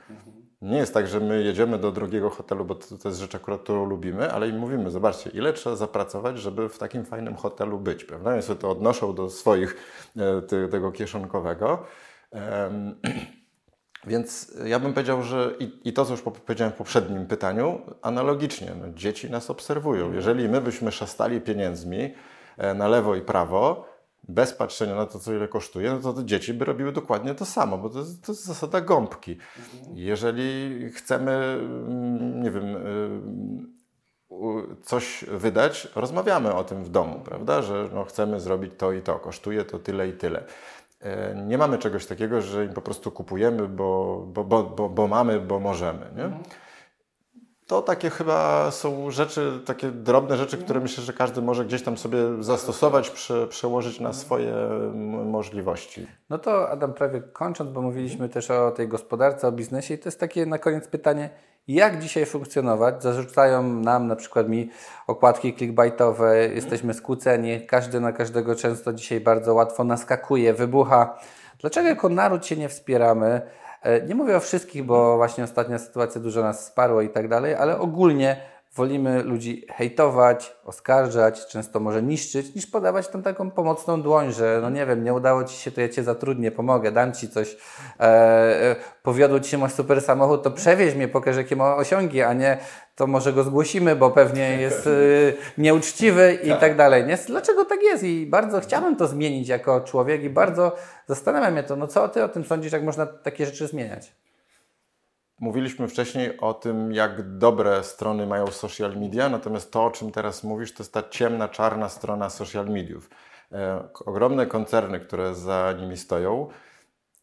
Nie jest tak, że my jedziemy do drugiego hotelu, bo to, to jest rzecz akurat, którą lubimy, ale im mówimy, zobaczcie, ile trzeba zapracować, żeby w takim fajnym hotelu być, prawda? Więc to odnoszą do swoich, te, tego kieszonkowego. Em, Więc ja bym powiedział, że i, i to, co już po- powiedziałem w poprzednim pytaniu, analogicznie, no, dzieci nas obserwują. Jeżeli my byśmy szastali pieniędzmi e, na lewo i prawo, bez patrzenia na to, co ile kosztuje, no to, to dzieci by robiły dokładnie to samo, bo to jest, to jest zasada gąbki. Jeżeli chcemy, mm, nie wiem, y, coś wydać, rozmawiamy o tym w domu, prawda? Że no, chcemy zrobić to i to, kosztuje to tyle i tyle. E, Nie mamy czegoś takiego, że im po prostu kupujemy, bo, bo, bo, bo, bo mamy, bo możemy. Nie? To takie chyba są rzeczy, takie drobne rzeczy, które myślę, że każdy może gdzieś tam sobie zastosować, prze, przełożyć na swoje możliwości. No to Adam, prawie kończąc, bo mówiliśmy też o tej gospodarce, o biznesie i to jest takie na koniec pytanie, jak dzisiaj funkcjonować? Zarzucają nam, na przykład mi, okładki clickbaitowe, jesteśmy skłóceni, każdy na każdego często dzisiaj bardzo łatwo naskakuje, wybucha. Dlaczego jako naród się nie wspieramy? E, Nie mówię o wszystkich, bo właśnie ostatnia sytuacja dużo nas sparło i tak dalej, ale ogólnie wolimy ludzi hejtować, oskarżać, często może niszczyć, niż podawać tam taką pomocną dłoń, że no nie wiem, nie udało Ci się, to ja Cię zatrudnię, pomogę, dam Ci coś, e, e, powiodło Ci się, masz super samochód, to przewieź mnie, pokaż jakie ma osiągi, a nie to może go zgłosimy, bo pewnie jest e, nieuczciwy i tak dalej. Nie? Dlaczego tak jest? I bardzo chciałbym to zmienić jako człowiek i bardzo zastanawia mnie to, no co Ty o tym sądzisz, jak można takie rzeczy zmieniać? Mówiliśmy wcześniej o tym, jak dobre strony mają social media, natomiast to, o czym teraz mówisz, to jest ta ciemna, czarna strona social mediów. E, ogromne koncerny, które za nimi stoją,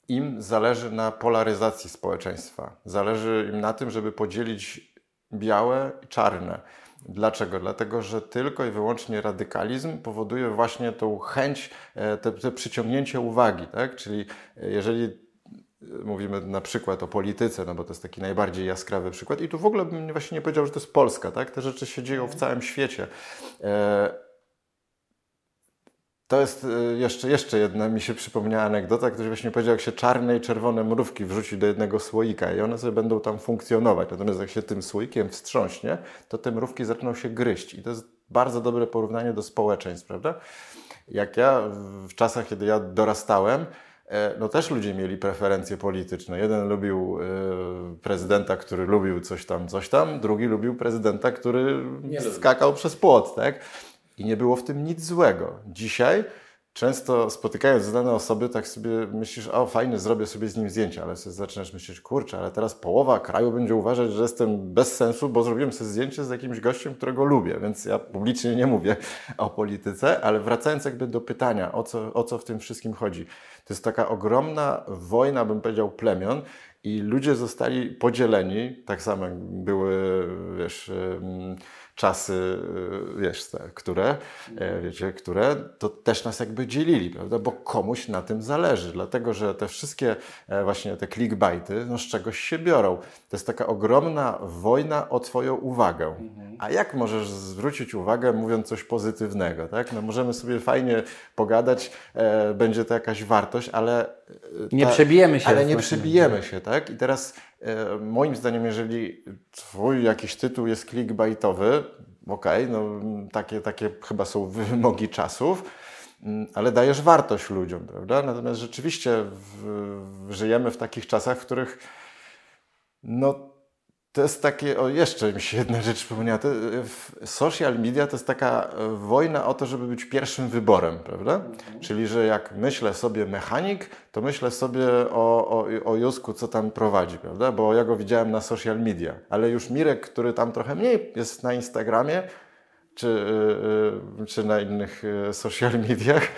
im zależy na polaryzacji społeczeństwa. Zależy im na tym, żeby podzielić białe i czarne. Dlaczego? Dlatego, że tylko i wyłącznie radykalizm powoduje właśnie tą chęć, e, te, te przyciągnięcie uwagi. Tak? Czyli e, jeżeli mówimy na przykład o polityce, no bo to jest taki najbardziej jaskrawy przykład. I tu w ogóle bym właśnie nie powiedział, że to jest Polska, tak? Te rzeczy się dzieją w całym świecie. E, to jest e, jeszcze, jeszcze jedna mi się przypomniała anegdota. Ktoś właśnie powiedział, jak się czarne i czerwone mrówki wrzuci do jednego słoika i one sobie będą tam funkcjonować. Natomiast jak się tym słoikiem wstrząśnie, to te mrówki zaczną się gryźć. I to jest bardzo dobre porównanie do społeczeństw, prawda? Jak ja w- czasach, kiedy ja dorastałem, no też ludzie mieli preferencje polityczne. Jeden lubił e, prezydenta, który lubił coś tam, coś tam, drugi lubił prezydenta, który skakał przez płot, tak? I nie było w tym nic złego. Dzisiaj często spotykając znane osoby, tak sobie myślisz, o fajnie, zrobię sobie z nim zdjęcie, ale sobie zaczynasz myśleć, kurczę, ale teraz połowa kraju będzie uważać, że jestem bez sensu, bo zrobiłem sobie zdjęcie z jakimś gościem, którego lubię, więc ja publicznie nie mówię o polityce, ale wracając jakby do pytania, o co, o co w tym wszystkim chodzi. To jest taka ogromna wojna, bym powiedział, plemion i ludzie zostali podzieleni, tak samo jak były, wiesz, czasy, y, wiesz, te, które, e, wiecie, które, to też nas jakby dzielili, prawda? Bo komuś na tym zależy, dlatego że te wszystkie e, właśnie te clickbaity, no z czegoś się biorą. To jest taka ogromna wojna o Twoją uwagę. A jak możesz zwrócić uwagę mówiąc coś pozytywnego, tak? No możemy sobie fajnie pogadać, e, będzie to jakaś wartość, ale... e, Nie przebijemy się. Ale nie przebijemy się, tak? I teraz e, moim zdaniem, jeżeli twój jakiś tytuł jest clickbaitowy, okej, no takie, takie chyba są wymogi czasów, mm, ale dajesz wartość ludziom, prawda? Natomiast rzeczywiście w, żyjemy w takich czasach, w których no to jest takie, o jeszcze mi się jedna rzecz przypomniała, to, e, social media to jest taka e, wojna o to, żeby być pierwszym wyborem, prawda? Czyli, że jak myślę sobie mechanik, to myślę sobie o, o, o Jusku, co tam prowadzi, prawda? Bo ja go widziałem na social media, ale już Mirek, który tam trochę mniej jest na Instagramie, czy, y, czy na innych social mediach,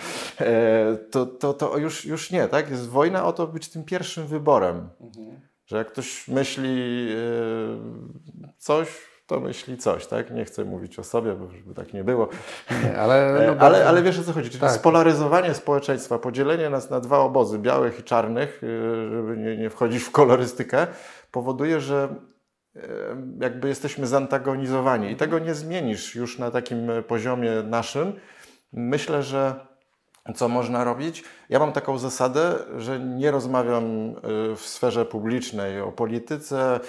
e, to, to, to już, już nie, tak? Jest wojna o to być tym pierwszym wyborem. Że jak ktoś myśli y, coś, to myśli coś, tak? Nie chcę mówić o sobie, bo żeby tak nie było. Nie, ale, no, ale, ale wiesz o co chodzi? Czyli Tak. spolaryzowanie społeczeństwa, podzielenie nas na dwa obozy, białych i czarnych, y, żeby nie, nie wchodzić w kolorystykę, powoduje, że e, jakby jesteśmy zantagonizowani i tego nie zmienisz już na takim poziomie naszym. Myślę, że co można robić. Ja mam taką zasadę, że nie rozmawiam y, w sferze publicznej o polityce,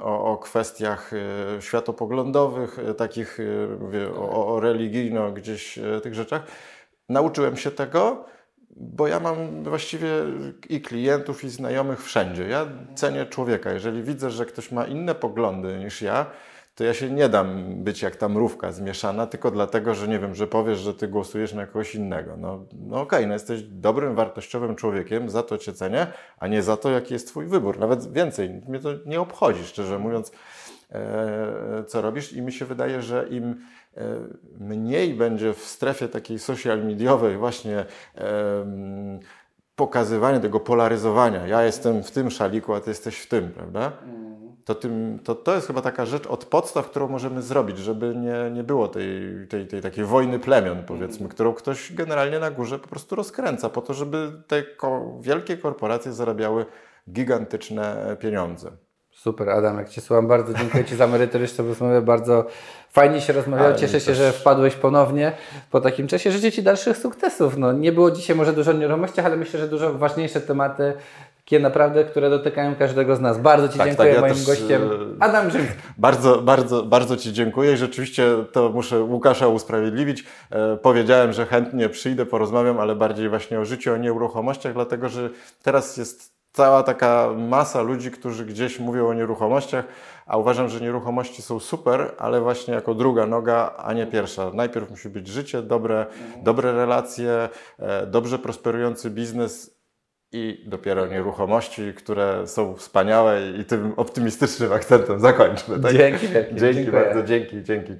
o, o kwestiach y, światopoglądowych, y, takich mówię, o, o religijno gdzieś tych rzeczach. Nauczyłem się tego, bo ja mam właściwie i klientów, i znajomych wszędzie. Ja cenię człowieka. Jeżeli widzę, że ktoś ma inne poglądy niż ja, to ja się nie dam być jak ta mrówka zmieszana, tylko dlatego, że nie wiem, że powiesz, że ty głosujesz na kogoś innego. No, no okej, no jesteś dobrym, wartościowym człowiekiem, za to cię cenię, a nie za to, jaki jest twój wybór. Nawet więcej, mnie to nie obchodzi, szczerze mówiąc, e, co robisz i mi się wydaje, że im e, mniej będzie w strefie takiej social mediowej właśnie em, pokazywania tego polaryzowania. Ja jestem w tym szaliku, a ty jesteś w tym, prawda? To, tym, to, to jest chyba taka rzecz od podstaw, którą możemy zrobić, żeby nie, nie było tej, tej, tej takiej wojny plemion, powiedzmy, którą ktoś generalnie na górze po prostu rozkręca, po to, żeby te ko wielkie korporacje zarabiały gigantyczne pieniądze. Super, Adam, jak Cię słucham, bardzo dziękuję Ci za merytoryczną rozmowę, bardzo fajnie się rozmawiało, cieszę się, że wpadłeś ponownie po takim czasie, życzę Ci dalszych sukcesów, no nie było dzisiaj może dużo o nieruchomościach, ale myślę, że dużo ważniejsze tematy, takie naprawdę, które dotykają każdego z nas. Bardzo Ci Tak, dziękuję, tak, ja moim też, gościem e, Adam Grzymski. Bardzo, bardzo, bardzo Ci dziękuję i rzeczywiście to muszę Łukasza usprawiedliwić. E, powiedziałem, że chętnie przyjdę, porozmawiam, ale bardziej właśnie o życiu, o nieruchomościach, dlatego że teraz jest cała taka masa ludzi, którzy gdzieś mówią o nieruchomościach, a uważam, że nieruchomości są super, ale właśnie jako druga noga, a nie pierwsza. Najpierw musi być życie, dobre, dobre relacje, e, dobrze prosperujący biznes i dopiero nieruchomości, które są wspaniałe i tym optymistycznym akcentem zakończmy. Tak? Dzięki wielkie, Dzięki dziękuję. bardzo, dzięki, dzięki.